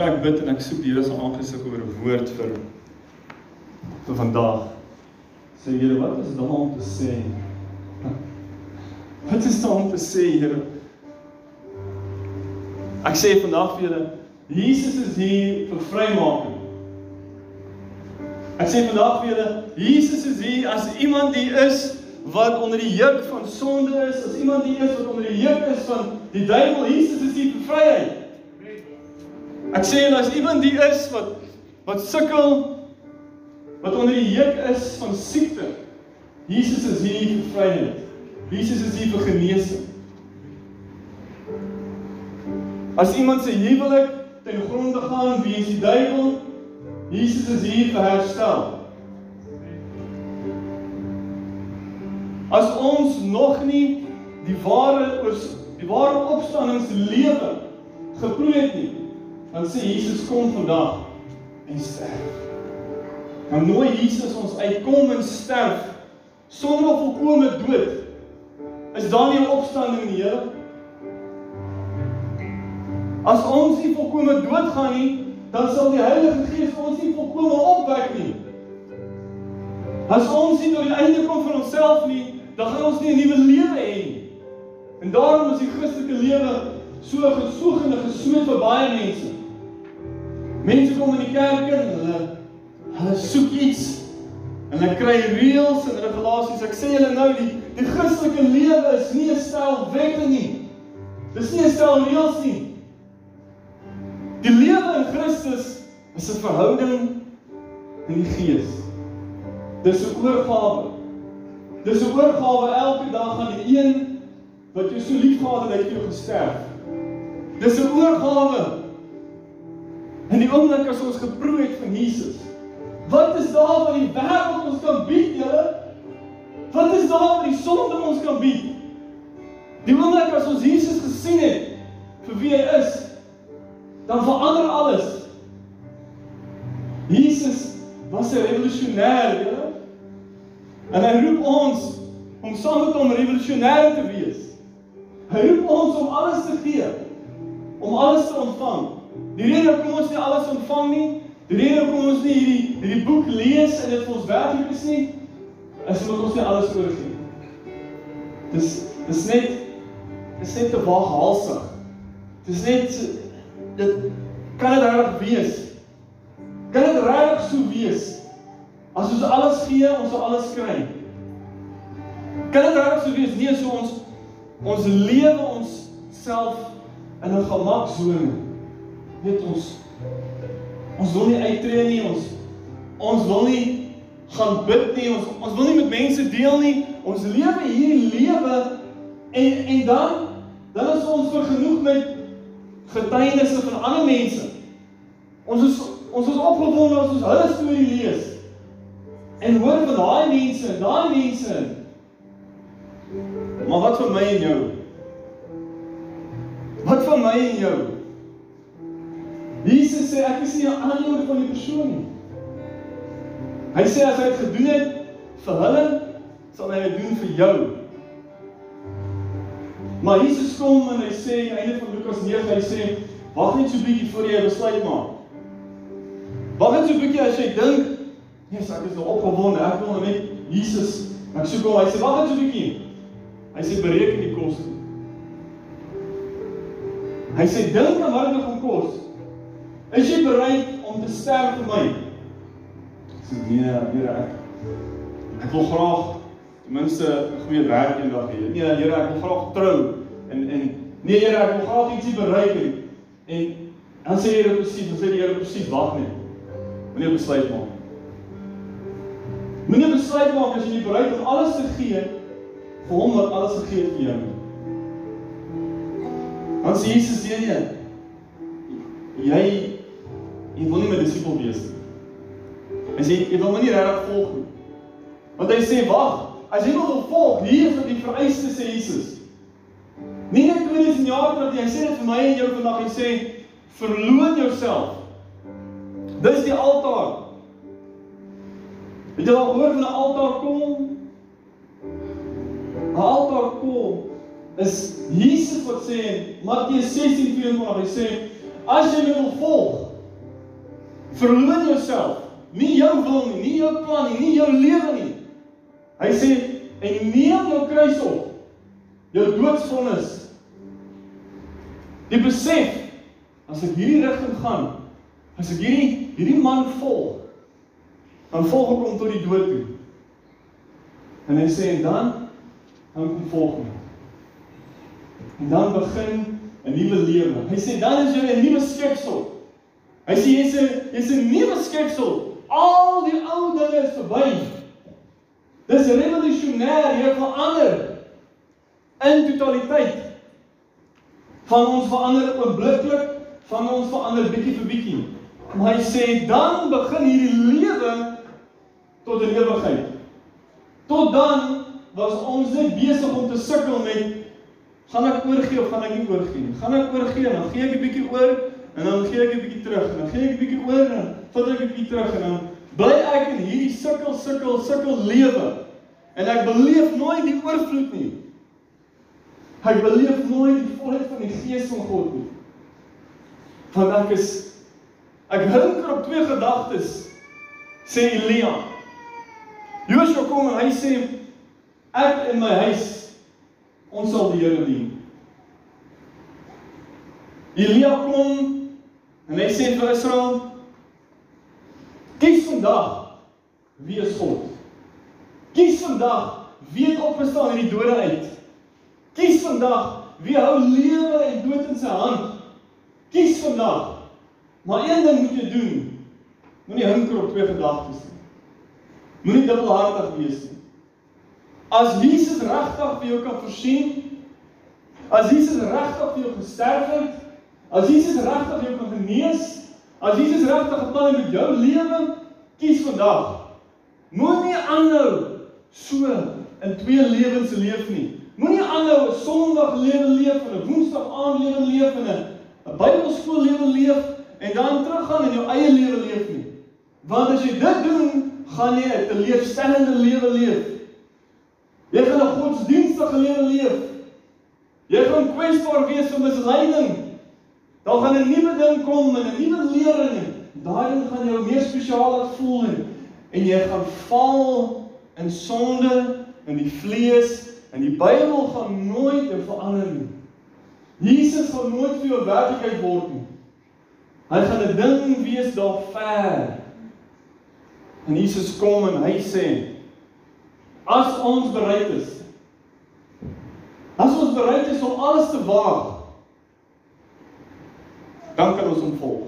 Vir ek bid en ek soek die Here se aangesig oor 'n woord vir vir vandag. Sê Here, wat is daar om te sê? Wat is daar om te sê, Here? Ek sê vandag vir julle, Jesus is hier vir vrymaking. Ek sê vandag vir julle, Jesus is hier as iemand die is wat onder die juk van sonde is, as iemand die is wat onder die juk is van die duiwel, Jesus is hier vir vryheid. Ek sê en as iemand die is wat wat sukkel wat onder die juk is van siekte, Jesus is hier vir vryheid. Jesus is hier vir genesing. As iemand se huwelik ten gronde gaan weens die duiwel, Jesus is hier vir herstel. As ons nog nie die ware oor die ware opstandingslewe geproe het nie, dan sê Jesus kom vandag en sterf. Maar nooi Jesus ons uitkom en sterf sonder volkomme dood. Is daar nie 'n opstanding in die Here? As ons nie volkomme doodgaan nie, dan sal die Heilige Gees ons nie volkomme opwek nie. As ons nie tot die einde kom van onsself nie, dan gaan ons nie 'n nuwe lewe hê nie. En daarom is die Christelike lewe so gesoog en gesmeed vir baie mense. Mense kom in die kerk en hulle hulle soek iets en hulle kry reëls en regulasies. Ek sê julle nou die die Christelike lewe is nie 'n stel wette nie. Dis nie 'n stel reëls nie. Die lewe in Christus is 'n verhouding in die Gees. Dis 'n oorgawe. Dis 'n oorgawe elke dag aan die een wat jou so liefgehad het dat jy gesterf. Dis 'n oorgawe. En die oomblik as ons geproe het van Jesus, wat is daar wat die wêreld ons kan bied, Here? Wat is daar wat die sonde ons kan bied? Die oomblik as ons Jesus gesien het vir wie hy is, dan verander alles. Jesus was 'n revolusionêr, Here. En hy roep ons om saam met hom revolusionêr te wees. Hy roep ons om alles te gee, om alles te ontvang. Die rede hoekom ons nie alles ontvang nie, die rede hoekom ons nie hierdie hierdie boek lees en dit vir ons werklik is nie, is omdat ons nie alles oorgee nie. Dis dis net dis net te waaghalsig. Dis net dit kan dit reg wees. Kan dit reg so wees? As ons alles gee, ons sal alles kry. Kan dit reg so wees? Nee, so ons ons lewe ons self in 'n gemaksone. Weet ons ons wil nie uittreë nie, ons ons wil nie gaan bid nie, ons ons wil nie met mense deel nie. Ons lewe hierdie lewe en en dan dan is ons vergenoeg met getuienisse van ander mense. Ons is ons is opgewonde as ons hulle storie lees. En hoor van daai mense, daai mense. Maar wat van my en jou? Wat van my en jou? Jesus sê ek is nie 'n aanhoor van die persoon nie. Hy sê as hy dit gedoen het vir hulle, sal hy dit doen vir jou. Maar Jesus kom en hy sê aan die einde van Lukas 9, hy sê wag net so 'n bietjie voor jy besluit maak. Wag net so 'n bietjie as jy dink, nee, ek is nou opgewonde, ek wil net Jesus. Ek soek hom. Hy sê wag net so 'n bietjie. Hy sê bereken die koste. Hy sê dink aan wat dit gaan kos. Is jy bereid om te sterf vir my? Ek sê nee, Here, ek ek wil graag ten minste 'n goeie werk eendag hê. Nee, Here, ek wil graag trou en en nee, Here, ek wil graag ietsie bereik en en dan sê Here presies, dan sê die Here presies, wag net. Moenie besluit maak. Moenie besluit maak as jy nie bereid om alles te gee vir hom wat alles gegee het vir jou nie. Dan sê Jesus sê jy jy wil nie my disipel wees nie. Hy sê jy wil my nie regtig volg nie. Want hy sê wag, as jy wil volg, hier is die vereistes sê Jesus. Nie net 2000 jaar terug nie, hy sê dit vir my en jou vandag, hy sê verloon jouself. Dis die altaar. Het jy al gehoor van 'n altaar kom? 'n Altaar kom is Jesus wat sê in Matteus 16:24 hy sê as jy my wil volg Verloon jouself. Nie jou wil nie, nie jou plan nie, nie jou lewe nie. Hy sê en neem jou kruis op. Jou doodsvonnis. Die besef as ek hierdie rigting gaan, as ek hierdie hierdie man volg, dan volg ek hom tot die dood toe. En hy sê en dan dan kom volg my. En dan begin 'n nuwe lewe. Hy sê dan is jy 'n nuwe skepsel. Hy sê jy's 'n jy's 'n nuwe skepsel. Al die ou dinge is verby. Dis revolusionêr, jy verander in totaliteit. Van ons verander oombliklik, van ons verander bietjie vir bietjie. Maar hy sê dan begin hierdie lewe tot 'n ewigheid. Tot dan was ons net besig om te sukkel met gaan ek oorgee of gaan ek nie oorgee nie? Gaan ek oorgee dan gee ek 'n bietjie oor en dan gee ek 'n bietjie terug en dan gee ek 'n bietjie oor en vat ek 'n bietjie terug en dan bly ek in hierdie sukkel sukkel sukkel lewe. En ek beleef nooit die oorvloed nie. Ek beleef nooit die volheid van die gees van God nie. Want ek is ek hinker op twee gedagtes sê Elia. Joshua kom en hy sê ek in my huis ons sal die Here dien. Elia kom en hy sê vir Israel: Kies vandag wie is God. Kies vandag wie het opgestaan uit die dode uit. Kies vandag wie hou lewe en dood in sy hand. Kies vandag. Maar een ding moet jy doen. Moenie hinker op twee gedagtes nie. Moenie dubbelhartig wees nie. As Jesus regtig vir jou kan voorsien, as Jesus regtig vir jou gesterf het, as Jesus regtig jou kan genees, as Jesus regtig 'n plan met jou lewe, kies vandag. Moenie aanhou so in twee lewens leef nie. Moenie aanhou 'n Sondag lewe leef en 'n Woensdag aand lewe leef en 'n Bybelskool lewe leef en dan teruggaan in jou eie lewe leef nie. Want as jy dit doen, gaan jy 'n teleurstellende lewe leef. Jy gaan 'n godsdienstige lewe leef. Jy gaan kwesbaar wees vir misleiding. Daar gaan 'n nuwe ding kom en 'n nuwe lering. Daarin gaan jy meer spesiaal laat voel en, en jy gaan val in sonde in die vlees en die Bybel gaan nooit jou verander nie. Jesus gaan nooit vir jou werklikheid word nie. Hy gaan 'n ding wees daar ver. En Jesus kom en hy sê As ons bereid is. As ons bereid is om alles te waag, dan kan ons hom volg.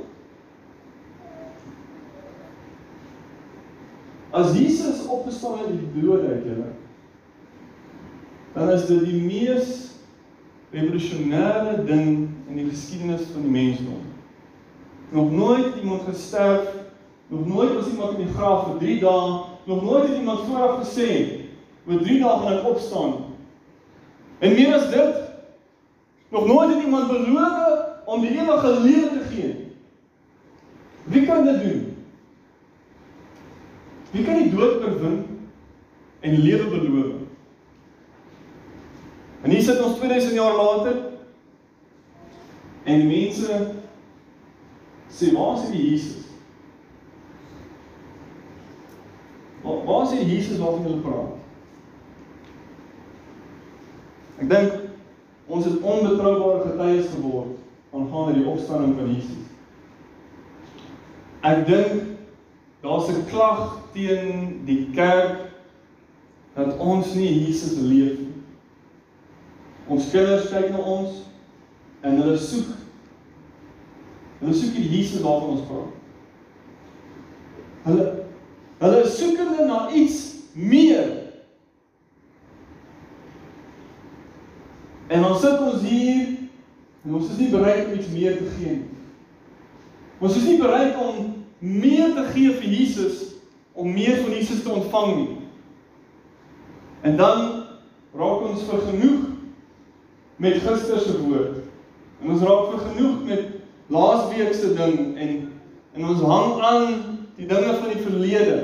As Jesus opgestaan het uit die dood uit, julle, dan is dit die mees revolusionêre ding in die geskiedenis van die mensdom. Nog nooit iemand gesterf, nog nooit was iemand in die graf vir 3 dae, nog nooit het iemand vooraf gesê oor 3 dae gaan ek opstaan. En meer as dit, nog nooit het iemand beloof om die ewige lewe te gee. Wie kan dit doen? Wie kan die dood oorwin en lewe beloof? En hier sit ons 2000 jaar later en mense sê waar is die Jesus? Waar waar is die Jesus waarvan hulle praat? Ek dink ons het onbetroubare getuies geword aangaande die opstanding van Jesus. Ek dink daar's 'n klag teen die kerk dat ons nie Jesus leef nie. Ons kinders kyk na ons en hulle soek hulle soek die Jesus waarvan ons praat. Hulle hulle soekende na iets meer En ons sit ons hier en ons is nie bereid om iets meer te gee nie. Ons is nie bereid om meer te gee vir Jesus om meer van Jesus te ontvang nie. En dan raak ons vergenoeg met gister se woord. En ons raak vergenoeg met laasweek se ding en en ons hang aan die dinge van die verlede.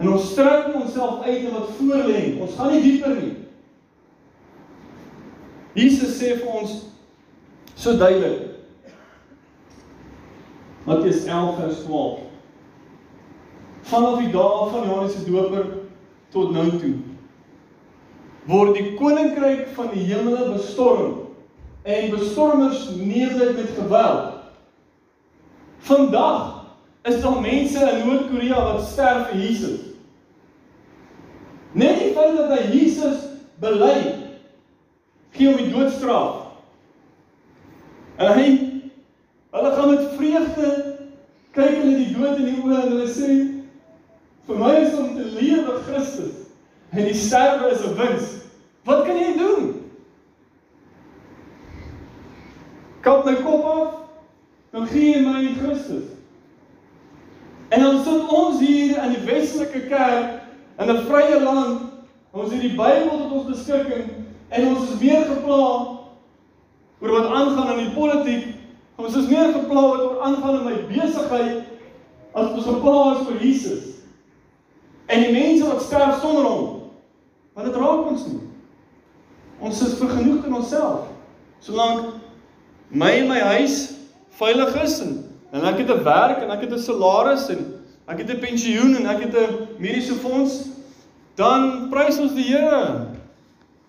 En ons strek onsself uit en wat voor lê. Ons gaan nie dieper nie. Jesus sê vir ons so duidelik. Matteus 11 vers 12. Vanaf die dae van Johannes die Doper tot nou toe word die koninkryk van die hemele bestorm en bestormers neem dit met geweld. Vandag is daar mense in Noord-Korea wat sterf vir Jesus. Net die feit dat hy Jesus bely gee hom die doodstraf. En hy hulle gaan met vreugde kyk hulle die dood in die oë en hulle sê vir my is om te lewe Christus en die sterwe is 'n wins. Wat kan jy doen? Kap my kop af, dan gee jy my Christus. En dan sit ons hier in die Weselike Kerk in 'n vrye land. Ons het die Bybel tot ons beskikking en ons is weer gepla oor wat aangaan in die politiek. Ons is meer gepla oor wat aangaan in my besigheid as ons gepla is vir Jesus. En die mense wat sterf sonder hom. Want dit raak ons nie. Ons is vergenoegd in onsself. Solank my en my huis veilig is en en ek het 'n werk en ek het 'n salaris en ek het 'n pensioen en ek het 'n mediese fonds, dan prys ons die Here.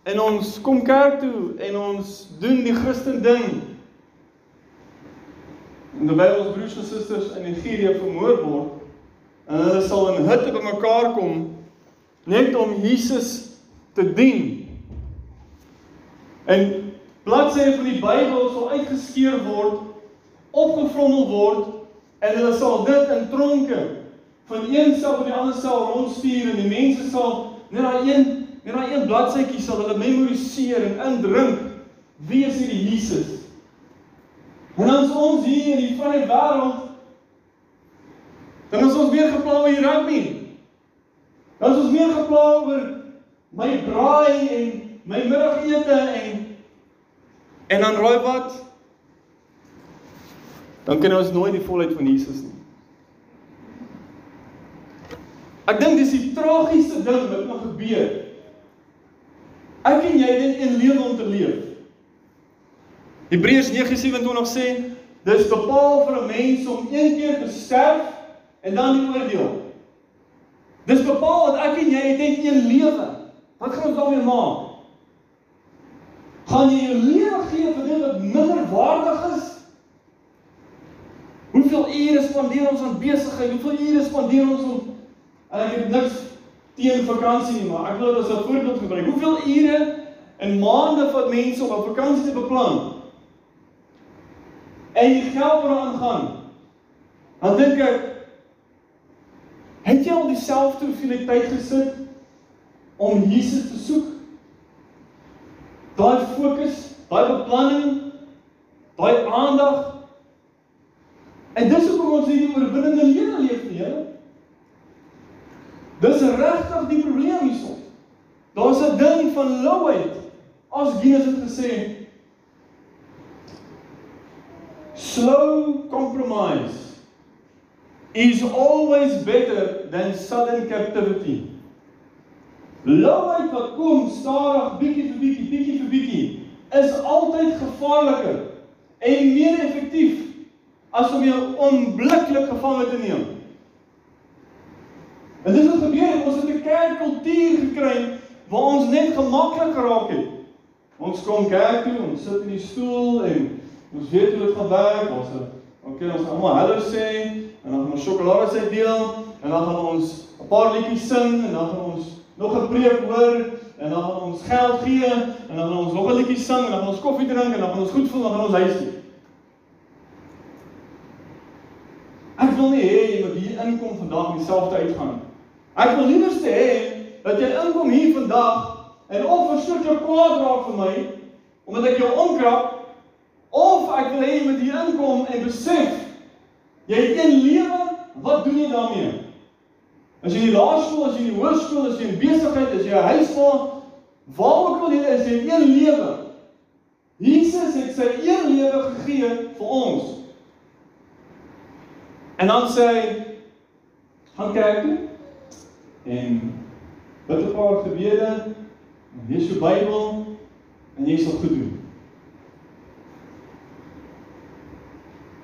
En ons kom kerk toe en ons doen die Christen ding. En terwyl ons broers en susters in Nigerië vermoor word, en hulle sal in hutte bymekaar kom net om Jesus te dien. En bladsye van die Bybel sal uitgeskeur word opgevrommel word en hulle sal dit in tronke van een sel tot die ander sel rondstuur en die mense sal net daai een net daai een bladsytjie sal hulle memoriseer en indrink wie is hierdie Jesus. En dan is ons hier in die vrye wêreld dan is ons weer gepla oor die rugby. Dan is ons weer gepla oor my braai en my middagete en en dan raai wat dan kan ons nooit die volheid van Jesus nie. Ek dink dis die tragiese ding wat nog gebeur. Ek en jy het een lewe om te leef. Hebreërs 9:27 sê dis bepaal vir 'n mens om een keer te sterf en dan die oordeel. Dis bepaal dat ek en jy het net een lewe. Wat gaan ons daarmee maak? Gaan jy jou lewe gee vir dit wat minder waardig is? Hoeveel ure spandeer ons aan besigheid? Hoeveel ure spandeer ons om en ek het niks teen vakansie nie, maar ek wil dit as 'n voorbeeld gebruik. Hoeveel ure en maande vat mense om 'n vakansie te beplan? En jy geld wat aangaan. Dan dink ek het jy al dieselfde hoeveelheid tyd gesit om Jesus te soek? Daai fokus, daai beplanning, daai aandag En dis hoekom ons hierdie oorwinnende lewe leef nie, Here. Dis regtig die probleem hierso. Daar's 'n ding van louheid. As Jesus het gesê slow compromise is always better than sudden captivity. Louheid wat kom stadig bietjie vir bietjie, bietjie vir bietjie, is altyd gevaarliker en meer effektief as om jou onmiddellik gevange te neem. En dis wat gebeur, ons het 'n kerkkultuur gekry waar ons net gemaklik geraak het. Ons kom kerk toe, ons sit in die stoel en ons weet hoe dit gaan werk. Ons okay, ons gaan almal hallo sê en dan gaan ons sjokolade sy deel en dan gaan ons 'n paar liedjies sing en dan gaan ons nog 'n preek hoor en dan gaan ons geld gee en dan gaan ons nog 'n liedjie sing en dan gaan ons koffie drink en dan gaan ons goed voel en dan gaan ons huis toe. Ek wil nie hê jy moet hier inkom vandag en dieselfde uitgaan. Ek wil liewer hê dat jy inkom hier vandag en of verskriklik kwaad raak vir my omdat ek jou omkrap of ek wil hê jy moet hier inkom en besef jy het een lewe, wat doen jy daarmee? As jy in die laerskool, as jy in die hoërskool, as jy in besigheid, as jy 'n huis vol, waar ook al jy is, jy het een lewe. Jesus het sy een lewe gegee vir ons. En dan sê hy gaan kerk toe en bid 'n paar gebede, lees jou Bybel en jy sal goed doen.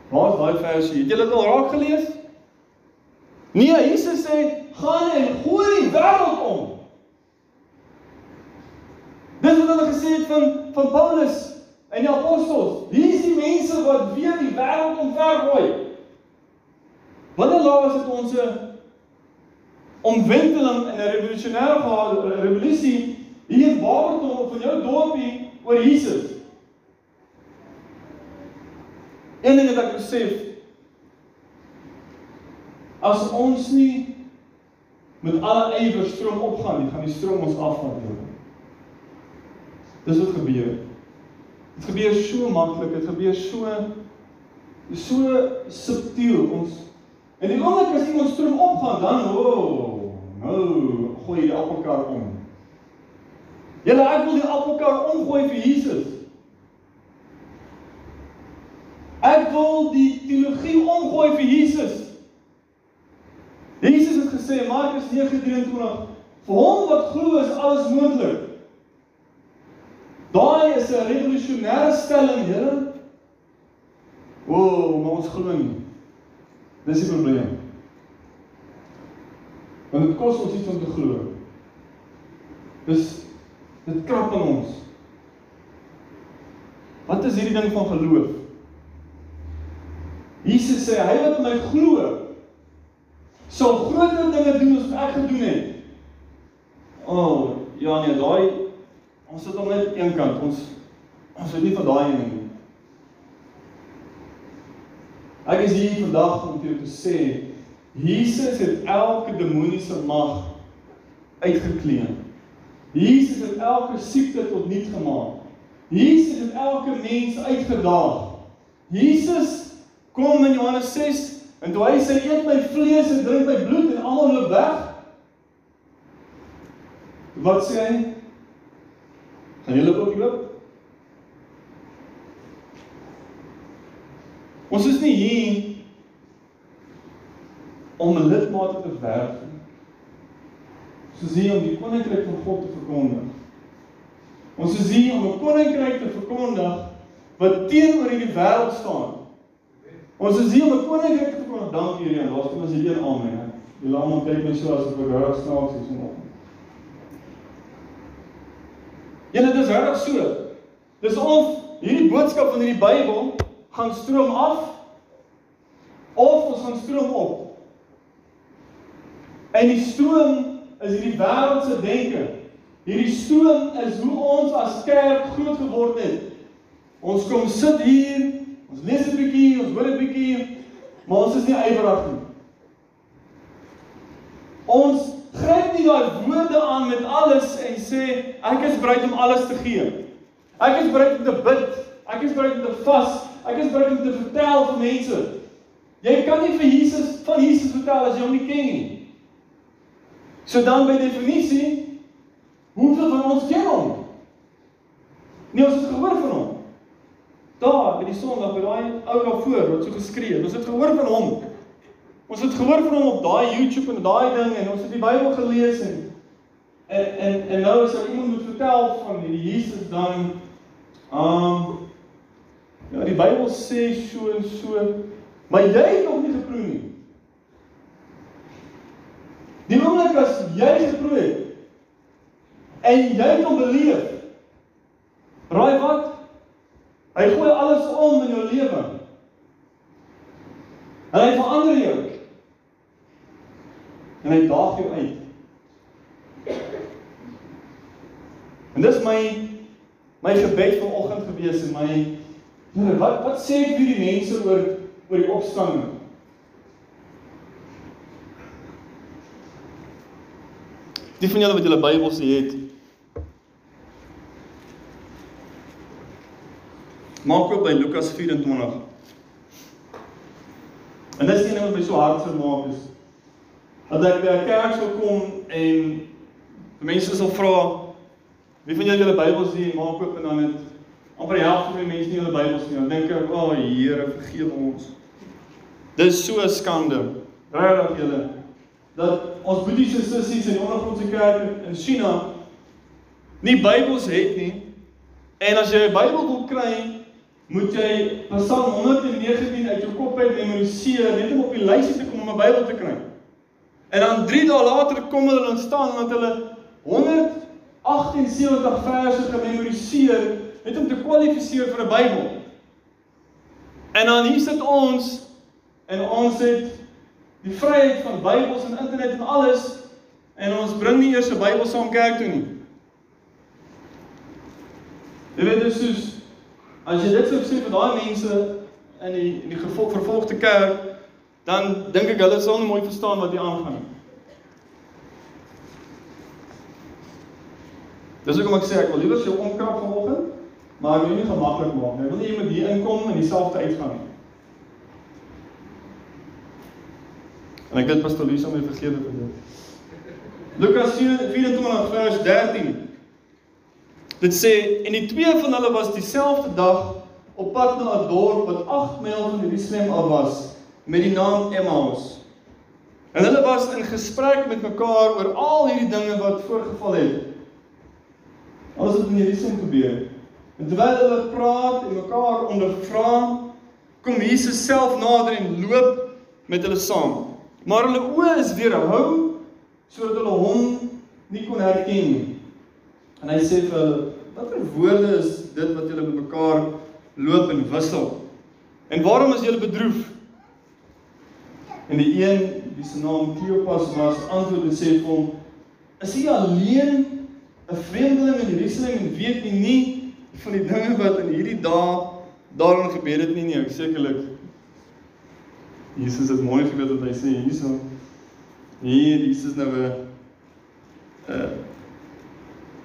Waar is daai versie? Het julle dit al raak gelees? Nee, Jesus sê gaan en gooi die wêreld om. Dis wat hulle gesê het van van Paulus en die apostels. Hier is die mense wat weer die wêreld omvergooi. Wanneer laas het ons 'n omwenteling en 'n revolusionêre revolusie hier in Barberton in jou dorpie oor Jesus? Een ding wat ek besef as ons nie met alle ywer stroom opgaan nie, gaan die stroom ons afvat. Dis wat gebeur. Dit gebeur so maklik, dit gebeur so so subtiel. Ons en die oomblik as iemand stroom opgaan, dan o, oh, nou gooi die appelkar om. Julle ek wil die appelkar omgooi vir Jesus. Ek wil die teologie omgooi vir Jesus. Jesus het gesê Markus 9:23 vir hom wat glo is alles moontlik. Daai is 'n revolusionêre stelling, Here. O, maar ons glo nie. Dis die probleem. Want dit kos ons iets om te glo. Dis dit krap in ons. Wat is hierdie ding van geloof? Jesus sê hy wat my glo sal groter dinge doen as ek gedoen het. O, oh, ja nee, daai ons sit hom net een kant. Ons ons weet nie van daai nie. Ek is hier vandag om vir jou te sê Jesus het elke demoniese mag uitgekleen. Jesus het elke siekte tot niet gemaak. Jesus het elke mens uitgedaag. Jesus kom in Johannes 6 en toe hy sê eet my vlees en drink my bloed en almal loop weg. Wat sê hy? Gaan julle ook loop? Ons is nie hier om 'n lidmaat te werf nie. Ons is hier om die koninkryk van God te verkondig. Ons is hier om 'n koninkryk te verkondig wat teenoor hierdie wêreld staan. Ons is hier om 'n koninkryk te verkondig. Dankie Here, daar's kom ons hier een amen. Die lam kyk my so asof ek reg snaaks is om op. Julle dis reg so. Dis of hierdie boodskap van hierdie Bybel gaan stroom af of ons gaan stroom op. En die stroom is hierdie wêreldse denke. Hierdie stroom is hoe ons as kerk groot geword het. Ons kom sit hier, ons lees 'n bietjie, ons hoor 'n bietjie, maar ons is nie ywerig nie. Ons gryp nie daai woorde aan met alles en sê ek is bereid om alles te gee. Ek is bereid om te bid. Ek is bereid om te vas. Ek is bereid om te vertel vir mense. Jy kan nie vir Jesus van Jesus vertel as jy hom nie ken nie. So dan by definisie hoeveel van ons ken hom? Nie ons het gehoor van hom. Daar by die Sondag by daai ou daar voor wat so geskree het. Ons het gehoor van hom. Ons het gehoor van hom op daai YouTube en daai ding en ons het die Bybel gelees en en en, en nou as iemand moet vertel van hierdie Jesus dan um Ja, die Bybel sê so en so, maar jy het nog nie geproe nie. Die oomblik as jy geproe het en jy het hom beleef. Raai wat? Hy gooi alles om in jou lewe. En hy verander jou. En hy daag jou uit. En dis my my gebed vanoggend gewees en my Here, wat wat sê ek vir die mense oor oor die opstanding? Die van julle wat julle Bybels het. Maak oop by Lukas 24. En dis een wat my so hartseer maak is dat ek by 'n kerk sou kom en mense sal vra wie van julle julle Bybels het, maak oop en dan het amper die helfte van die mense nie hulle Bybels nie. Dan dink ek, "O, oh, Here, vergewe ons." Dis so 'n skande. Regtig julle dat ons boeties en sissies in die ondergrondse kerk in China nie Bybels het nie. En as jy 'n Bybel wil kry, moet jy Psalm 119 uit jou kop uit memoriseer net om op die lysie te kom om 'n Bybel te kry. En dan 3 dae later kom hulle dan staan want hulle 178 verse gememoriseer net om te kwalifiseer vir 'n Bybel. En dan hier sit ons en ons het die vryheid van Bybels en internet en alles en ons bring nie eers 'n Bybel saam kerk toe nie. Jy weet dis soos As jy dit sou sê vir daai mense in die in die gevolg vervolgde kerk, dan dink ek hulle sal nie mooi verstaan wat hier aangaan nie. Dis hoekom ek sê ek wil liewer jou omkrap vanoggend, maar ek wil nie gemaklik maak nie. Ek wil nie jy moet hier inkom en dieselfde uitgaan nie. En ek het pastoor Lisa my vergewe vir dit. Lukas 24 vers 13 Dit sê en die twee van hulle was dieselfde dag op pad na 'n dorp wat 8 myl van Jerusalem af was met die naam Emmaus. En hulle was in gesprek met mekaar oor al hierdie dinge wat voorgeval het. Alles wat in Jerusalem gebeur. En terwyl hulle praat en mekaar ondervra, kom Jesus self nader en loop met hulle saam. Maar hulle oë is weerhou sodat hulle hom nie kon herken nie. En hy sê vir hulle, watter woorde is dit wat julle met mekaar loop en wissel? En waarom is julle bedroef? En die een, wie se naam Kleopas was, antwoord en sê vir hom, is hy alleen 'n vreemdeling in Jerusalem en weet nie nie van die dinge wat in hierdie dae daarin gebeur het nie nie, sekerlik. Jesus het mooi geweet wat hy sê hierso. Hier, Jesus nou 'n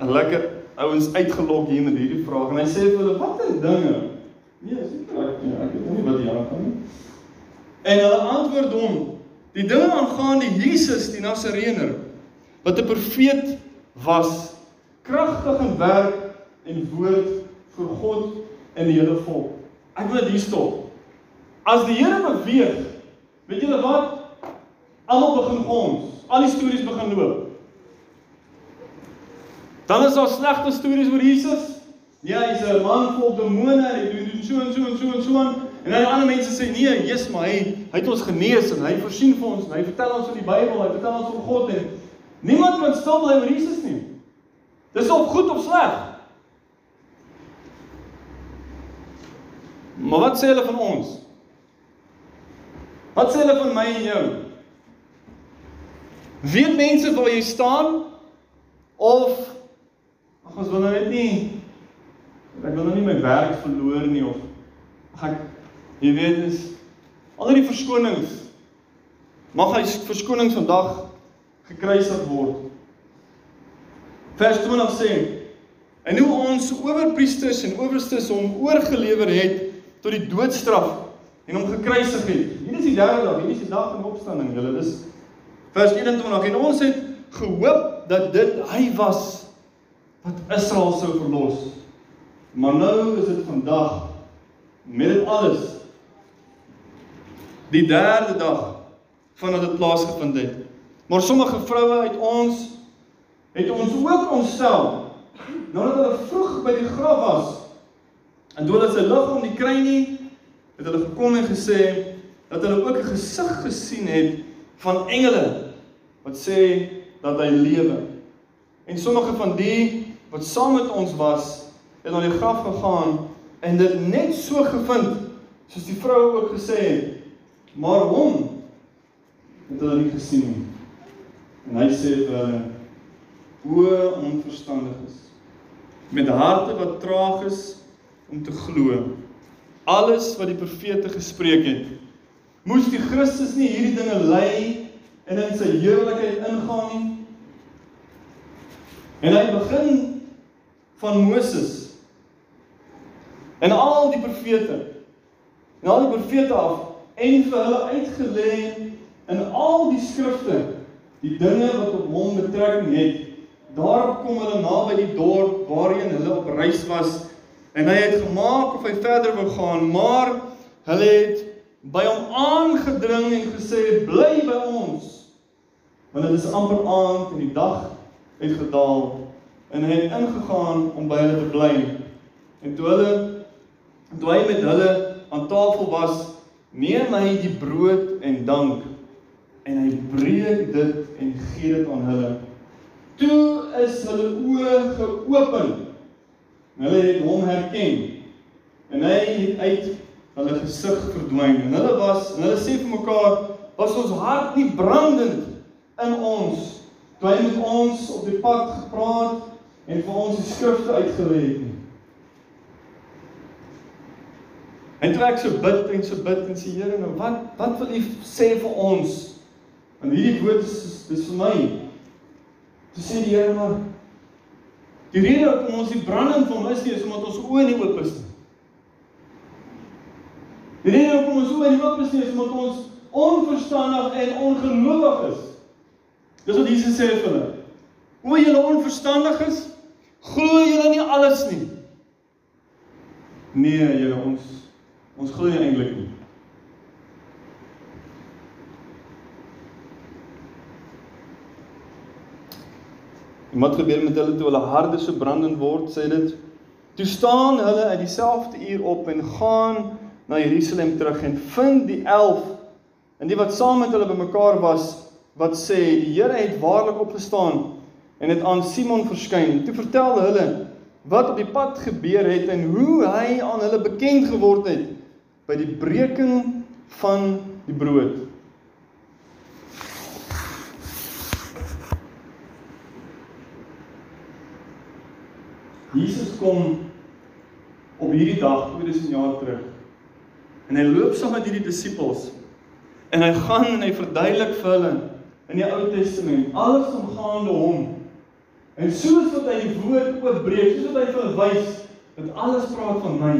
'n lekker ouens uitgelok hier met hierdie vraag en hy sê vir hulle watter dinge? Nee, seker ek ja, ek weet nie wat hier aangaan nie. En hulle antwoord hom: Die dinge aangaande Jesus die Nasareëner wat 'n profeet was, kragtig in werk en woord vir God en die hele volk. Ek wil dit hier stop. As die Here beweeg, weet julle wat? Almal begin ons, al die stories begin loop. Dan is daar slegte stories oor Jesus. Ja, hy's 'n man vol demone en hy doen so en so en so en so aan. En dan ander mense sê nee, Jesus, maar hy hy het ons genees en hy voorsien vir ons en hy vertel ons van die Bybel, hy vertel ons van God en niemand kan stil bly oor Jesus nie. Dis of goed of sleg. Maar wat sê hulle van ons? Wat sê hulle van my en jou? Weet mense waar jy staan of Ag ons wil nou net nie ek wil nou nie my werk verloor nie of ag ek jy weet is al die verskonings mag hy verskonings vandag gekruisig word. Vers 20 sê en hoe ons owerpriesters en owerstes hom oorgelewer het tot die doodstraf en hom gekruisig het. Hier is die derde dag, hier is die dag van opstanding. Julle dis vers 21 en ons het gehoop dat dit hy was wat Israel sou verlos. Maar nou is dit vandag met dit alles die derde dag vandat dit plaasgevind het. Maar sommige vroue uit ons het ons ook ontstel nadat hulle vroeg by die graf was. En toe hulle sy liggaam nie kry nie, het hulle gekom en gesê dat hulle ook 'n gesig gesien het van engele wat sê dat hy lewe. En sommige van die wat saam met ons was, het na die graf gegaan en dit net so gevind soos die vrou ook gesê het. Maar hom het hulle nie gesien nie. En hy sê vir hulle: "O onverstandiges, met harte wat traag is om te glo. Alles wat die profete gespreek het, moes die Christus nie hierdie dinge ly en in sy heerlikheid ingaan nie?" En hy begin van Moses. En al die profete. En al die profete af en vir hulle uitgelê in al die skrifte die dinge wat op hom betrekking het. Daar kom hulle naby die dorp waarheen hulle op reis was en hy het gemaak of hy verder wou gaan, maar hulle het by hom aangedring en gesê bly by ons. Want dit is amper aand en die dag het gedaal en hy het ingegaan om by hulle te bly. En toe hulle toe hy met hulle aan tafel was, neem hy die brood en dank en hy breek dit en gee dit aan hulle. Toe is hulle oë geopen. Hulle het hom herken. En hy het uit hulle gesig verdwyn. En hulle was, en hulle sê vir mekaar, was ons hart nie brandend in ons toe hy met ons op die pad gepraat en vir ons die skrifte uitgelê het nie. En toe ek so bid en so bid en sê Here, nou wat wat wil U sê vir ons? En hierdie woord is dis vir my. Toe sê die Here maar die rede hoekom ons die branding van is nie is omdat ons oë nie oop is nie. Die rede hoekom ons oë nie oop is nie is omdat ons onverstandig en ongelowig is. Dis wat Jesus sê vir hulle. Hoe julle onverstandig is, glo julle nie alles nie. Nee, julle ons ons glo nie eintlik nie. Wat gebeur met hulle toe hulle harte so brandend word, sê dit. Toe staan hulle uit dieselfde uur op en gaan na Jerusalem terug en vind die 11 en die wat saam met hulle bymekaar was wat sê die Here het waarlik opgestaan en het aan Simon verskyn. Toe vertel hulle wat op die pad gebeur het en hoe hy aan hulle bekend geword het by die breking van die brood. Jesus kom op hierdie dag 2000 jaar terug. En hy loop saam met hierdie disippels en hy gaan en hy verduidelik vir hulle in die Ou Testament alles omgaande hom. En soos wat hy die woord oopbreek, soos wat hy vir wys dat alles praat van my.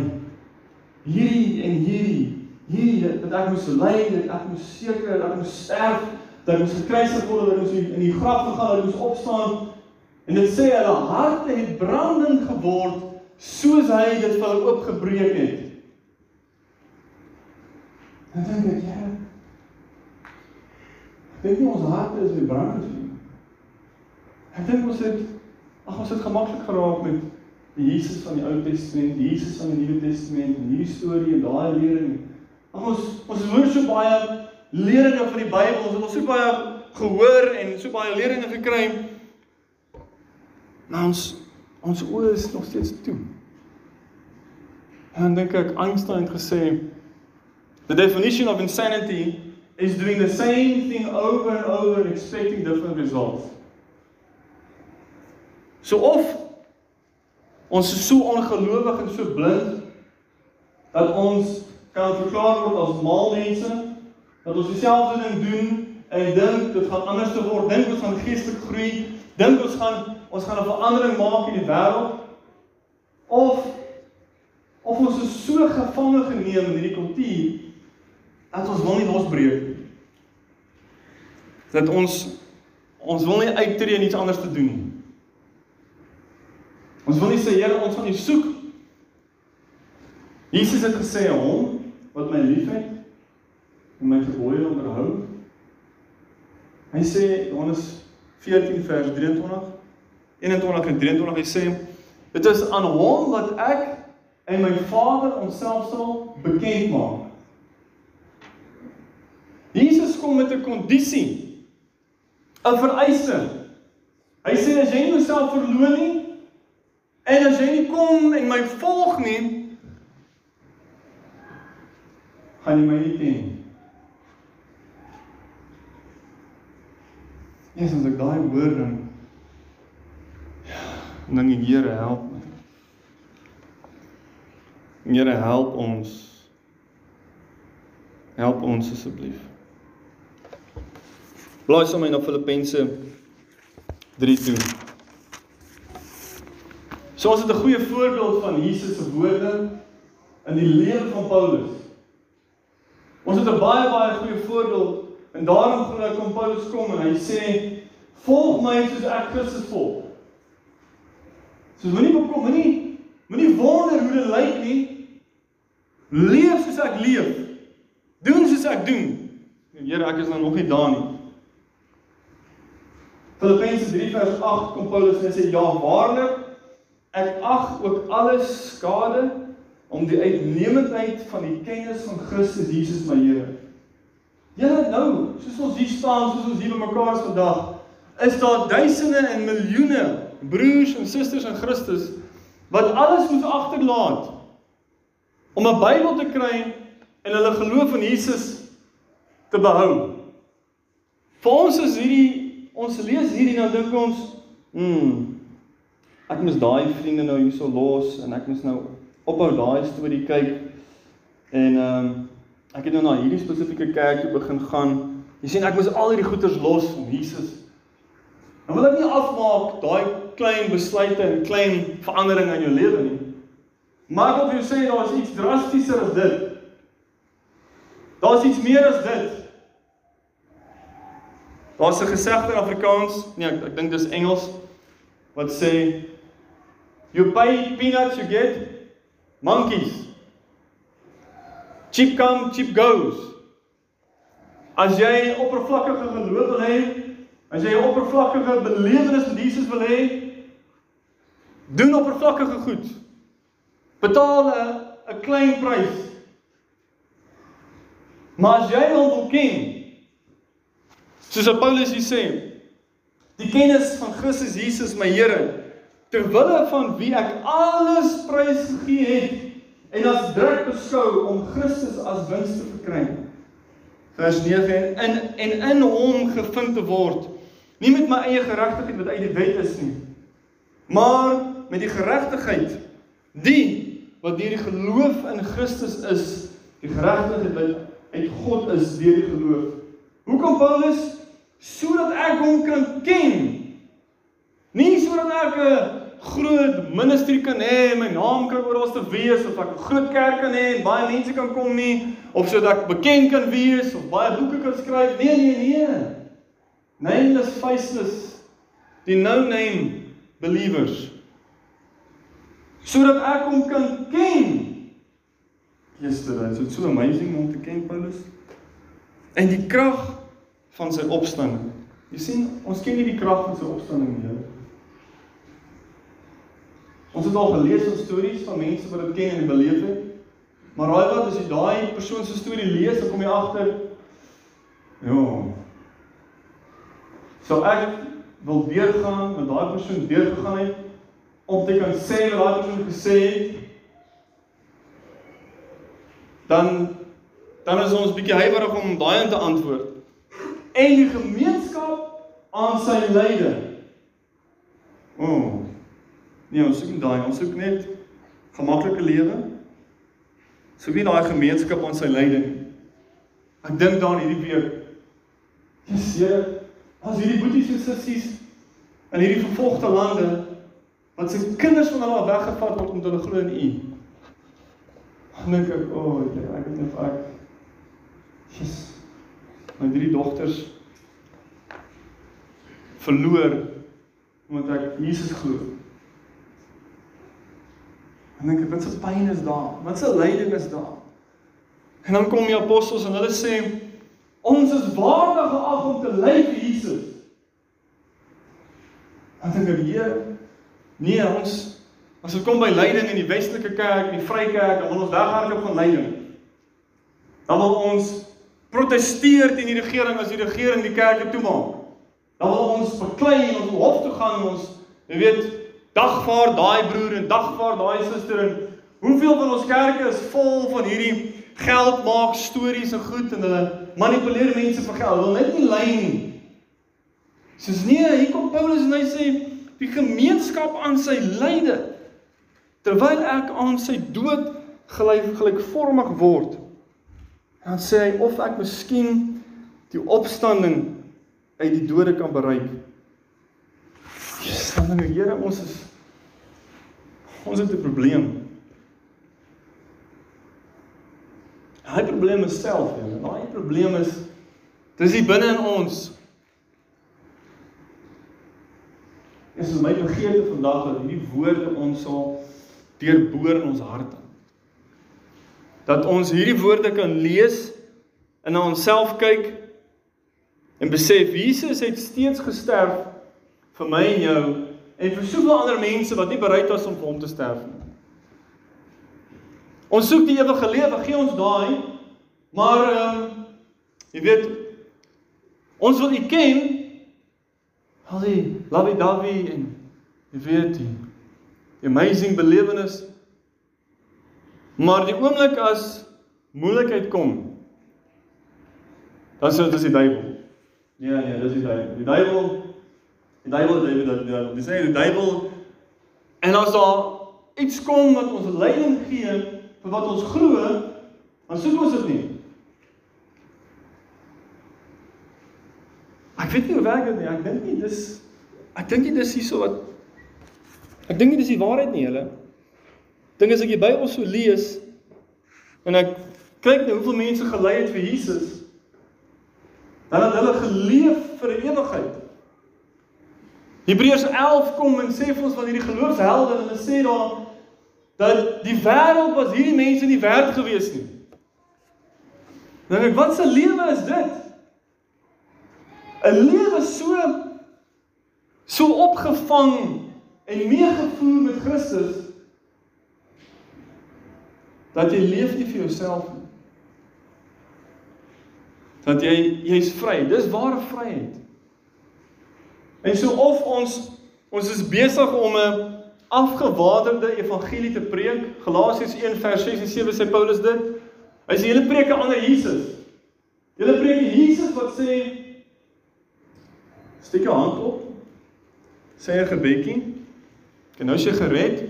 Hierdie en hierdie, hierdie dat ek moes ly, dat ek moes seker, dat ek moes sterf, dat ek moes gekruisig word, dat ek moes in die graf gegaan, dat ek moes opstaan. En dit sê hulle harte het brandend geword soos hy dit vir hulle oopgebreek het. En dan dink ek, ja, Dink nie ons harte is weer brandend nie. Ek dink ons het ag ons het gemaklik geraak met die Jesus van die Ou Testament, die Jesus van die Nuwe Testament, en hierdie storie en daai lering. Ag ons ons hoor so baie leringe van die Bybel, ons het so baie gehoor en so baie leringe gekry. Maar ons ons oë is nog steeds toe. En dink ek Einstein het gesê the definition of insanity is doing the same thing over and over and expecting different results. So of ons is so ongelowig en so blind dat ons kan verklaar word as maalmense dat ons dieselfde ding doen en dink dit gaan anders te word, dink ons gaan geestelik groei, dink ons gaan ons gaan 'n verandering maak in die wêreld of of ons is so gevange geneem in hierdie kultuur dat ons wil nie losbreek nie. Dat ons ons wil nie uittreë en iets anders te doen nie. Ons wil nie sê Here, ons gaan U soek. Jesus het gesê hom wat my liefhet en my gebooie onderhou. Hy sê Johannes 14 vers 23 21 en 23 hy sê dit is aan hom wat ek en my Vader onsself sal bekend maak. Jesus kom met 'n kondisie. 'n vereiste. Hy sê as jy jouself verloon nie en as jy nie kom en my volg nie, gaan jy my nie ken. Jesus, ek daai woord dan dan die Here help my. Here help ons. Help ons asseblief. Blaai sommer na Filippense 3 toe. So ons het 'n goeie voorbeeld van Jesus se woorde in die lewe van Paulus. Ons het 'n baie baie goeie voorbeeld en daarom glo ek kom Paulus kom en hy sê volg my soos ek Christus volg. So moenie bekom, moenie moenie wonder hoe dit lyk nie. Leef soos ek leef. Doen soos ek doen. En Here, ek is nou nog nie daar nie. Filippense 3 vers 8 kom Paulus en sê ja waarlik ek ag ook alles skade om die uitnemendheid van die kennis van Christus Jesus my Here. Julle nou, soos ons hier staan, soos ons hier bymekaar is vandag, is daar duisende en miljoene broers en susters in Christus wat alles moet agterlaat om 'n Bybel te kry en hulle geloof in Jesus te behou. Vir ons is hierdie ons lees hierdie nou dink ons, hm, ek moes daai vriende nou hierso los en ek moes nou ophou daai storie kyk en ehm um, ek het nou na hierdie spesifieke kerk toe begin gaan. Jy sien ek moes al hierdie goeders los om Jesus. Nou wil ek nie afmaak daai klein besluite en klein veranderinge in jou lewe nie. Maar ek wil vir jou sê daar is iets drastischer as dit. Daar's iets meer as dit. Daar's 'n gesegde in Afrikaans, nee, ek, ek dink dis Engels wat sê you pay peanuts you get monkeys. Cheap come, cheap goes. As jy oppervlakkige geloof wil hê, as jy 'n oppervlakkige belewenis met Jesus wil hê, doen oppervlakkige goed. Betaal 'n 'n klein prys. Maar as jy hom wil ken, soos Paulus hier sê, die kennis van Christus Jesus my Here, ter wille van wie ek alles prys gegee het en as druk beskou om Christus as wins te verkry. Vers 9 in en in hom gevind te word, nie met my eie geregtigheid wat uit die wet is nie, maar met die geregtigheid die wat deur die geloof in Christus is, die geregtigheid wat uit God is deur die geloof. Hoekom Paulus sodat ek hom kan ken? Nie sodat ek 'n groot ministerie kan hê, my naam kan oral te wees of ek 'n groot kerk kan hê en baie mense kan kom nie of sodat ek bekend kan wees of baie boeke kan skryf. Nee, nee, nee. Nameless faceless die no name believers. Sodat ek hom kan ken. Yesterday, so it's so amazing om te ken Paulus. En die krag van sy opstanding. Jy sien, ons ken nie die krag van sy opstanding nie. Ons het al gelees van stories van mense wat dit ken en beleef het. Maar raai wat as jy daai persoon se storie lees, dan kom jy agter ja. So ek wil deurgaan met daai persoon deurgegaan het om te kan sê wat daai persoon gesê het. Dan dan is ons bietjie huiwerig om daai in te antwoord. En die gemeenskap aan sy lyde. O, oh, Nee, ons soek nie daai, ons soek net gemaklike lewe. Soek nie daai gemeenskap aan sy lyding. Ek dink daaraan hierdie week. Jesus, as hierdie boeties en sissies in hierdie vervolgde lande wat se kinders van hulle weggevat word omdat hulle glo in U. Dink ek, o, oh, ek weet nie of ek Jesus my drie dogters verloor omdat ek Jesus glo. En dink ek, wat se pyn is daar? Wat se lyding is daar? En dan kom die apostels en hulle sê ons is waardig geag om te ly vir Jesus. En dink ek, Heer, nee, ons as dit kom by lyding in die Westelike Kerk, in die Vrykerk, dan wil ons weghardloop van lyding. Dan wil ons protesteer teen die regering as die regering die kerke toemaak. Dan wil ons beklei en ons hof toe gaan en ons jy weet dagvaar daai broer en dagvaar daai suster en hoeveel van ons kerke is vol van hierdie geld maak stories en goed en hulle manipuleer mense vir geld. Hulle wil net nie ly nie. Soos nee, hier kom Paulus en hy sê die gemeenskap aan sy lyde terwyl ek aan sy dood gelyk gelykvormig word. Dan sê hy of ek miskien die opstanding uit die dode kan bereik. Jesus, dan die Here, ons is ons het 'n probleem. Daai probleem is self, ja. Daai probleem is dis hier binne in ons. Dit is my begeerte vandag dat hierdie woorde ons sal deurboor in ons harte. Dat ons hierdie woorde kan lees en na onsself kyk en besef Jesus het steeds gesterf vir my en jou en vir soveel ander mense wat nie bereid was om vir hom te sterf nie. Ons soek die ewige lewe, gee ons daai. Maar ehm um, jy weet ons wil U ken. Al die lovey dovey en jy weet die amazing belewenis. Maar die oomblik as moeilikheid kom, dan sê dit is die duiwel. Nee nee, dis die duiwel. Die duiwel die duiwel, die duiwel, die duiwel. Dis die duiwel. En as daar iets kom wat ons leiding gee vir wat ons glo, dan soek ons dit nie. Ek weet nie hoe werk dit nie. Ek dink nie dis ek dink nie dis hierso wat ek dink nie dis die waarheid nie, julle. Dink as ek die Bybel so lees en ek kyk na hoeveel mense gelei het vir Jesus, dan het hulle geleef vir ewigheid. Hebreërs 11 kom en sê vir ons van hierdie geloofshelde en hulle sê daar dat die wêreld was hierdie mense nie werd gewees nie. Dan ek wat 'n lewe is dit? 'n Lewe so so opgevang en meegevoer met Christus dat jy leef nie vir jouself nie. Dat jy jy's vry. Dis ware vryheid. En so of ons ons is besig om 'n afgewaterde evangelie te preek. Galasiërs 1 vers 6 en 7 sê Paulus dit. Hy sê julle preek 'n ander Jesus. Julle preek 'n Jesus wat sê steek jou hand op. Sê 'n gebedjie. En nou as jy gered,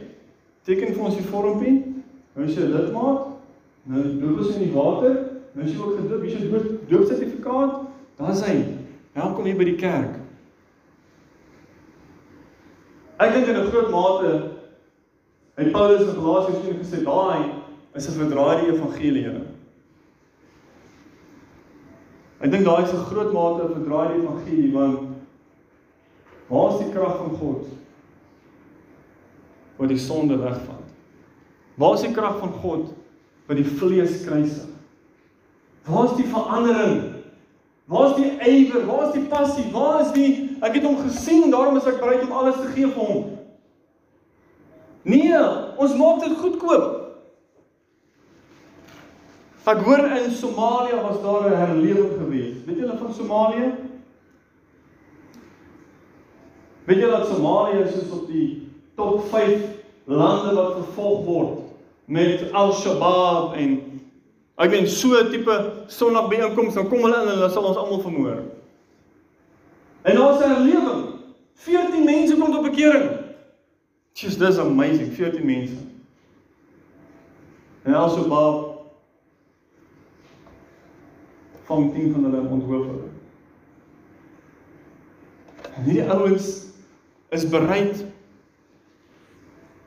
teken vir ons die vormpie. Nou as jy lidmaat, nou doop ons in die water, nou as jy ook gedoop, hier is doop doopsertifikaat, dan is hy. Welkom hier by die kerk. Ek dink in 'n groot mate het Paulus in Galasiërs 1 gesê daai is 'n verdraaide evangelie. Ek dink daai is 'n groot mate 'n verdraaide evangelie want waar is die krag van God wat die sonde wegvat? Waar is die krag van God wat die vlees kruisig? Waar is die verandering? Waar is die ywer? Waar is die passie? Waar is die Ek het hom gesien, daarom is ek bereid om alles te gee vir hom. Nee, ons maak dit goedkoop. Ek hoor in Somalië was daar 'n herlewing gewees. Weet julle van Somalië? Weet julle dat Somalië is op die top 5 lande wat vervolg word met Al-Shabaab en ek meen so 'n tipe sonnagbyeenkoms dan kom hulle in en hulle sal ons almal vermoor. En daar's 'n herlewing. 14 mense kom tot bekering. Jesus, dis amazing, 14 mense. En also Bob van 10 van hulle onthoof hulle. En hierdie ouens is bereid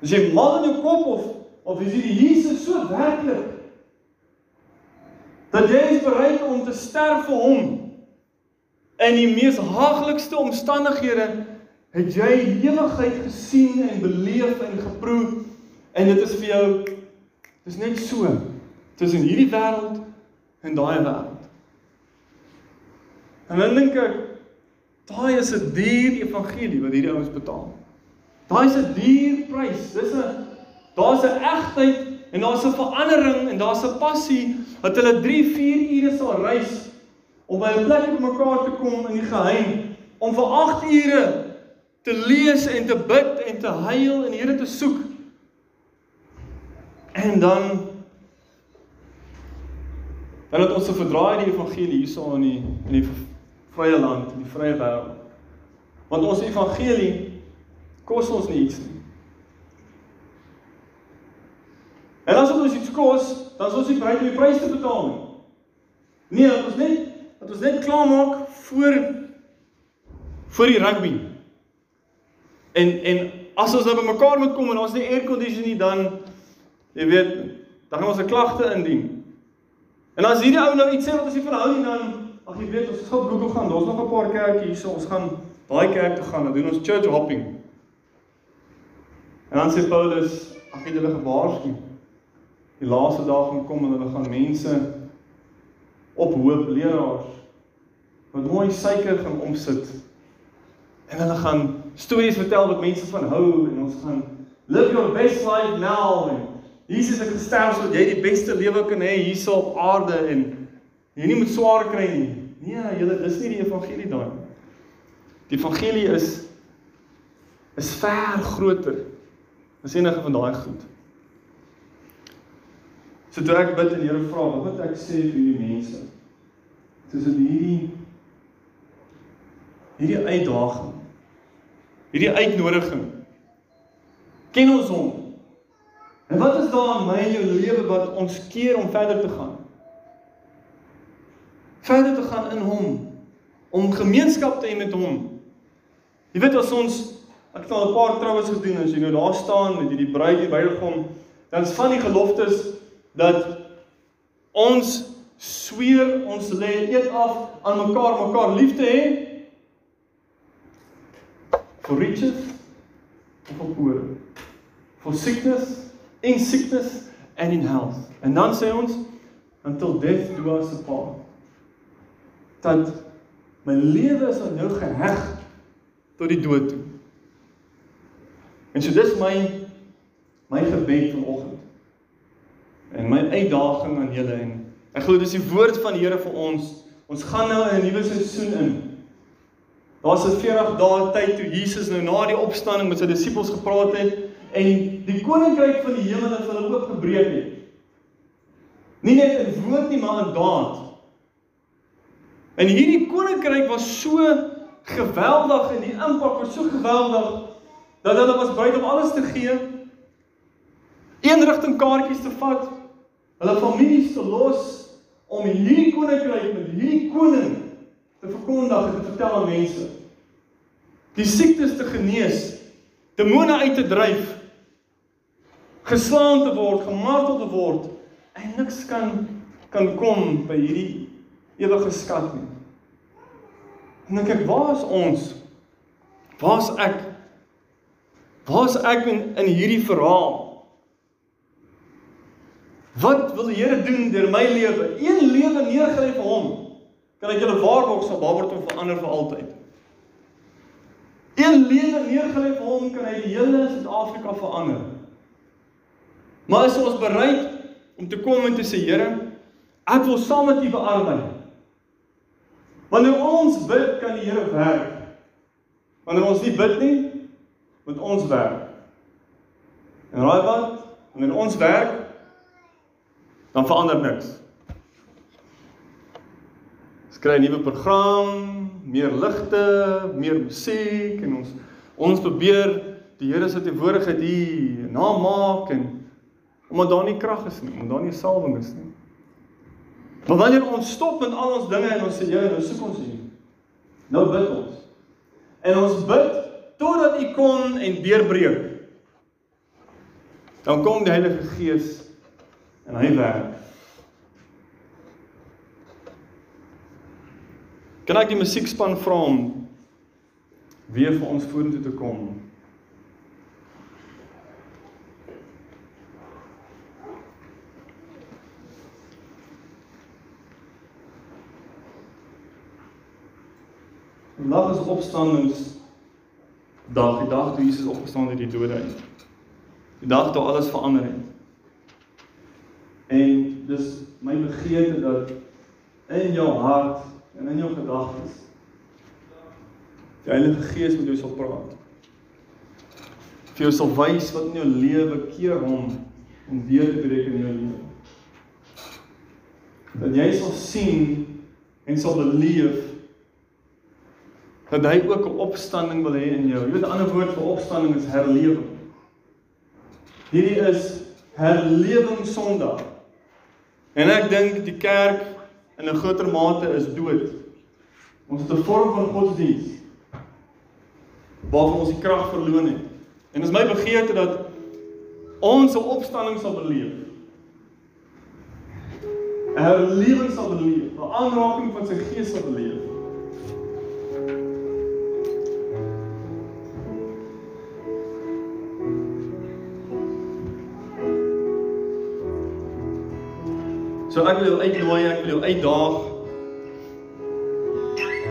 as jy mal in jou kop of of is hierdie Jesus so werklik dat jy is bereid om te sterf vir hom in die mees haaglikste omstandighede het jy ewigheid gesien en beleef en geproe en dit is vir jou dis net so tussen hierdie wêreld en daai wêreld. En dan dink ek daai is 'n duur evangelie wat hierdie ouens betaal. Daai is 'n duur prys. Dis 'n daar's 'n egtheid en daar's 'n verandering en daar's 'n passie wat hulle 3, 4 ure sal reis om by 'n plek op mekaar te kom in die geheim om vir 8 ure te lees en te bid en te huil en die Here te soek. En dan dan het ons 'n verdraaide evangelie hierso in die in die vrye land, in die vrye wêreld. Want ons evangelie kos ons nie iets nie. En as ons iets kos, dan is ons nie bereid om die prys te betaal nie. Nee, ons net dat ons net klaar maak voor voor die rugby. En en as ons nou bymekaar moet kom en ons nie air conditioning dan jy weet, dan gaan ons 'n klagte indien. En as hierdie ou nou iets sê wat ons nie verhou nie dan ag jy weet, ons gaan Google gaan, daar's nog 'n paar kerke hier, so ons gaan daai kerk toe gaan en doen ons church hopping. En dan sê Paulus, ag het hulle gewaarsku. Die laaste dae gaan kom en hulle gaan mense ophoop leraars wat mooi suiker gaan omsit. En hulle gaan stories vertel wat mense van hou en ons gaan live your best life now Jesus het gesterf sodat jy die beste lewe kan hê hierso op aarde en jy nie moet swaar kry nie. Nee, julle, dis nie die evangelie daai nie. Die evangelie is is ver groter as enige van daai goed. So toe ek bid en die Here vra, wat moet ek sê vir hierdie mense? Tussen hierdie hierdie uitdaging, hierdie uitnodiging. Ken ons hom? En wat is daar in my en jou lewe wat ons keer om verder te gaan? Verder te gaan in hom, om gemeenskap te hê met hom. Jy weet as ons ek het al 'n paar troues gedoen as jy nou daar staan met hierdie bruid hier bygekom, dan is van die geloftes dat ons sweer ons lê eet af aan mekaar mekaar lief te hê for riches of for poor for sickness in sickness and in health en dan sê ons until death do us apart dat my lewe is aan jou geheg tot die dood toe en so dis my my gebed vanoggend en my uitdaging aan julle en ek glo dis die woord van die Here vir ons. Ons gaan nou 'n nuwe seisoen in. Daar's 'n 40 dae tyd toe Jesus nou na die opstanding met sy disippels gepraat het en die koninkryk van die hemel het hulle oopgebreek het. Nie net in woord nie, maar in daad. En hierdie koninkryk was so geweldig en die impak was so geweldig dat hulle was bereid om alles te gee. Een rigting kaartjies te vat, hulle families te los om hierdie koninkryk met hierdie koning te verkondig en te vertel aan mense. Die siektes te genees, demone uit te dryf, geslaan te word, gemartel te word en niks kan kan kom by hierdie ewige skat nie. En ek kyk, waar is ons? Waar's ek? Waar's ek in in hierdie verhaal? Wat wil die Here doen deur my lewe? Een lewe neergelê vir hom. Kan ek julle waarborg sal Barberton verander vir altyd. Een lewe neergelê vir hom kan hy die hele Suid-Afrika verander. Maar is ons bereid om te kom en te sê Here, ek wil saam met U bearbei. Wanneer ons bid, kan die Here werk. Wanneer ons nie bid nie, moet ons werk. En raai wat? Wanneer ons werk, dan verander niks. Ons kry 'n nuwe program, meer ligte, meer musiek en ons ons probeer die Here se teenwoordigheid hier namaak en omdat daar nie krag is nie, omdat daar nie salwing is nie. Maar wanneer ons stop met al ons dinge en ons sê Here, nou soek ons U. Nou bid ons. En ons bid totdat U kom en deurbreek. Dan kom die Heilige Gees en hy werk. Kan ek die musiekspan vra om weer vir ons vorentoe te kom? Vandag is opstandings dag, die dag toe Jesus opgestaan het uit die dode uit. Die dag toe alles verander het. En dis my begeerte dat in jou hart en in jou gedagtes die Heilige Gees met jou sal praat. Vir jou sal wys wat in jou lewe keer hom om weer te breek in jou lewe. Dat jy sal sien en sal beleef dat hy ook 'n opstanding wil hê in jou. Jy weet 'n ander woord vir opstanding is herlewing. Hierdie is herlewing Sondag. En ek dink die kerk in 'n groter mate is dood. Ons het 'n vorm van godsdiens waarvan ons die krag verloon het. En dit is my begeerte dat ons 'n opstanding sal beleef. 'n Herlewing sal beleef, 'n aanraking van sy gees sal beleef. So ek wil jou uitnooi, ek wil jou uitdaag.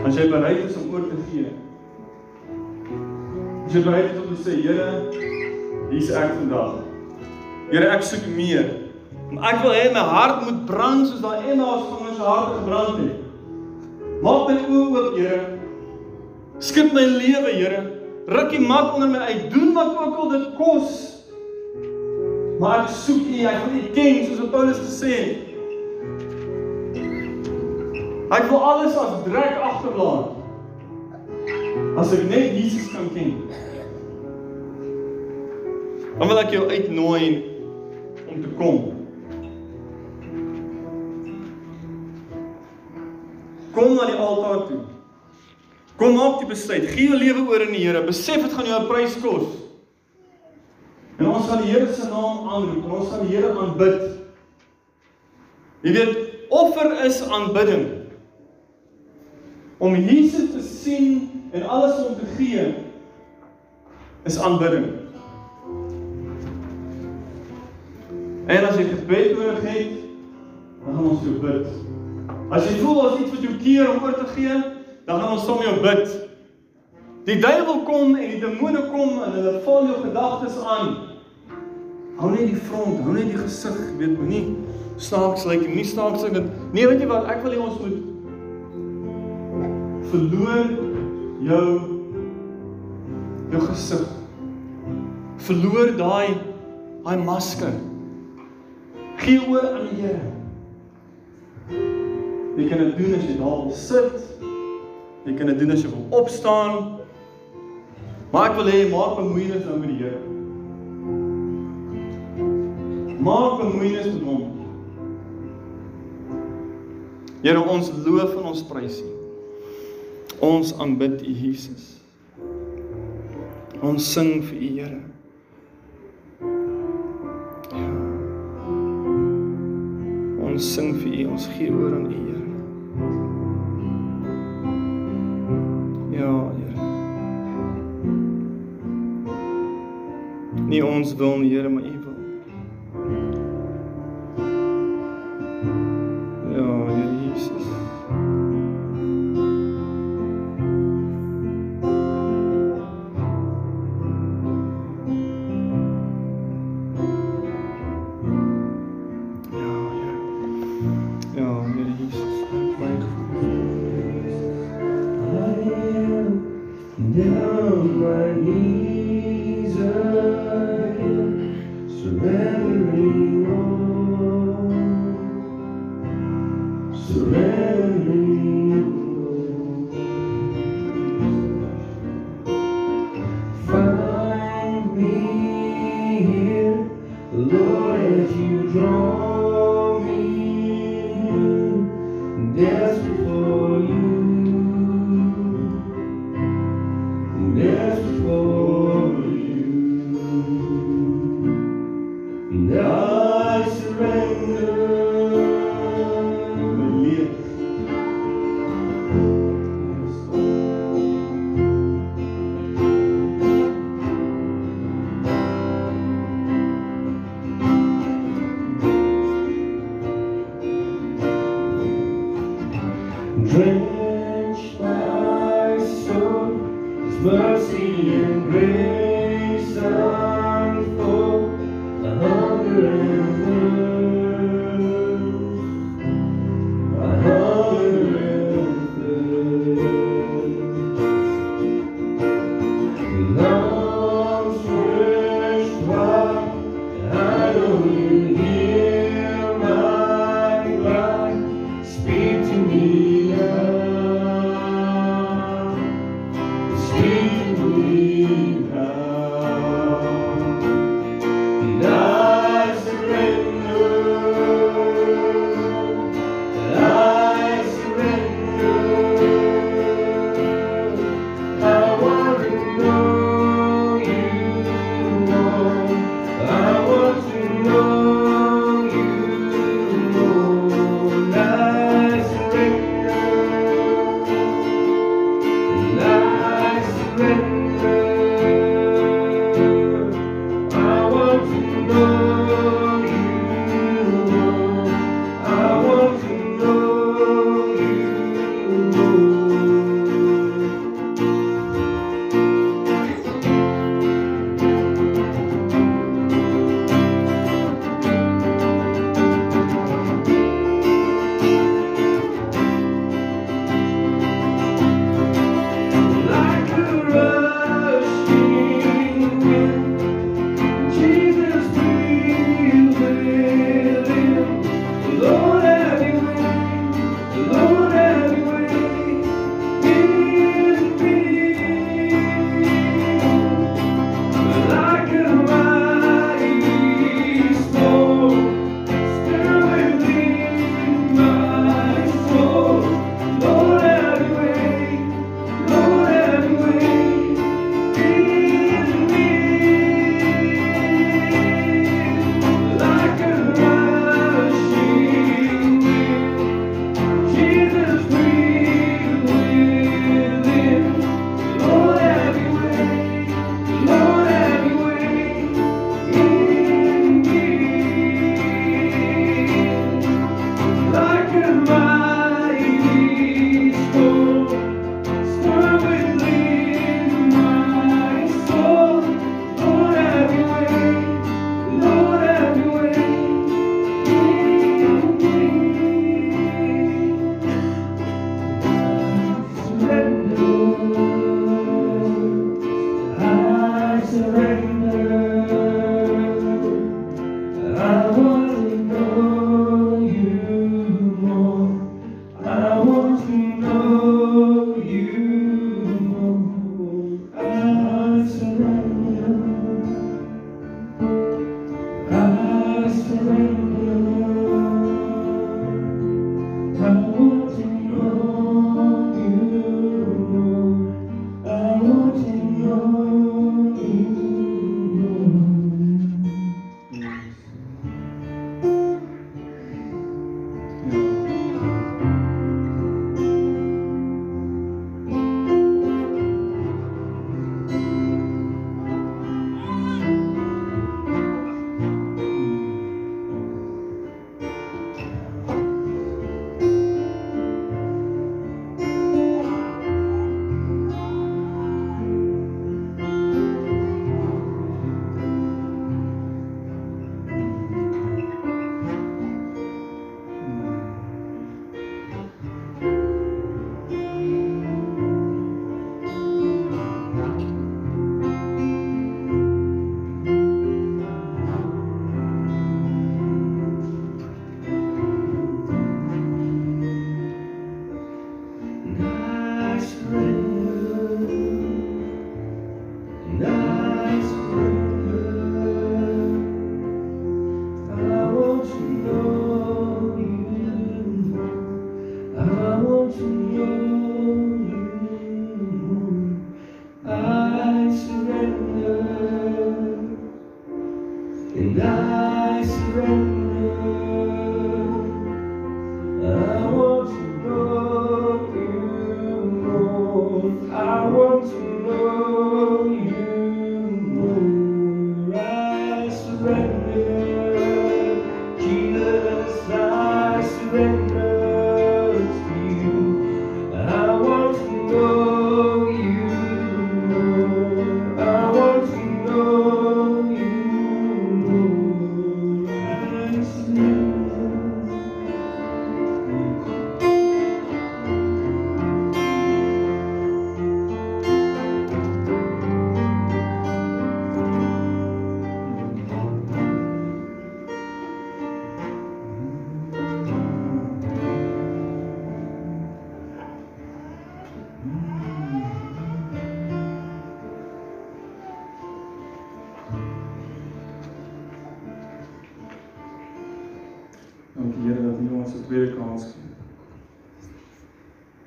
As jy bereid is om oor te gee. As jy bereid is om te sê, Here, hier's ek vandag. Here, ek soek meer. Ek wil hê my hart moet brand soos daai Emmaus van ons hart gebrand het. Maak my oë oop, Here. Skep my lewe, Here. Ruk die mat onder my uit. Doen wat ook al dit kos. Maar ek soek U, ek wil U ken soos wat Paulus gesê het. Ek wil alles as drek agterlaat. As ek net Jesus kan ken. Dan wil ek jou uitnooi om te kom. Kom na die altaar toe. Kom maak die besluit. Gee jou lewe oor aan die Here. Besef dit gaan jou 'n prys kos. En ons gaan die Here se naam aanroep ons gaan die Here aanbid. Jy weet, offer is aanbidding. Om Jesus te sien en alles om te gee is aanbidding. En as jy gebed nodig het, dan gaan ons jou bid. As jy voel as iets wat jou keer om oor te gee, dan gaan ons saam jou bid. Die duiwel kom en die demone kom en hulle val jou gedagtes aan. Hou net die front, hou net die gesig, weet moenie snaaks lyk like, nie snaaks lyk dit. Nee, weet jy wat, ek wil hê ons moet verloor jou jou gesig. Verloor daai daai masker. Gee oor aan die Here. Jy kan dit doen as jy daar wil sit. Jy kan dit doen as jy wil opstaan. Maar ek wil hê maak bemoeienis nou met die Here. Maak bemoeienis met hom. Here ons loof en ons prys U. Ons aanbid U Jesus. Ons sing vir U Here. Ja. Ons sing vir U, ons gee oor aan U Here. Ja, Here. Nie ons wil nie, Here, maar U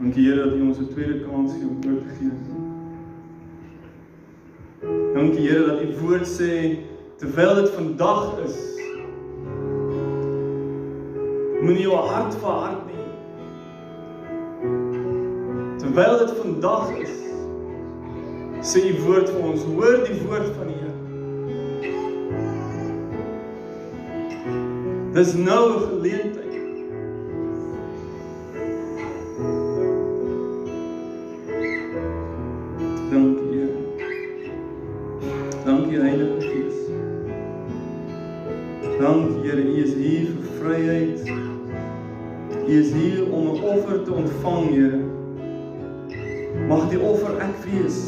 Dankie Here dat U ons 'n tweede kans gee om oor te gee. Dankie Here dat U woord sê terwyl dit vandag is. Moenie jou hart verhard nie. Terwyl dit vandag is, sê U woord vir ons, hoor die woord van die Here. Dis nou 'n geleentheid ontvang, Here. Mag die offer ek wees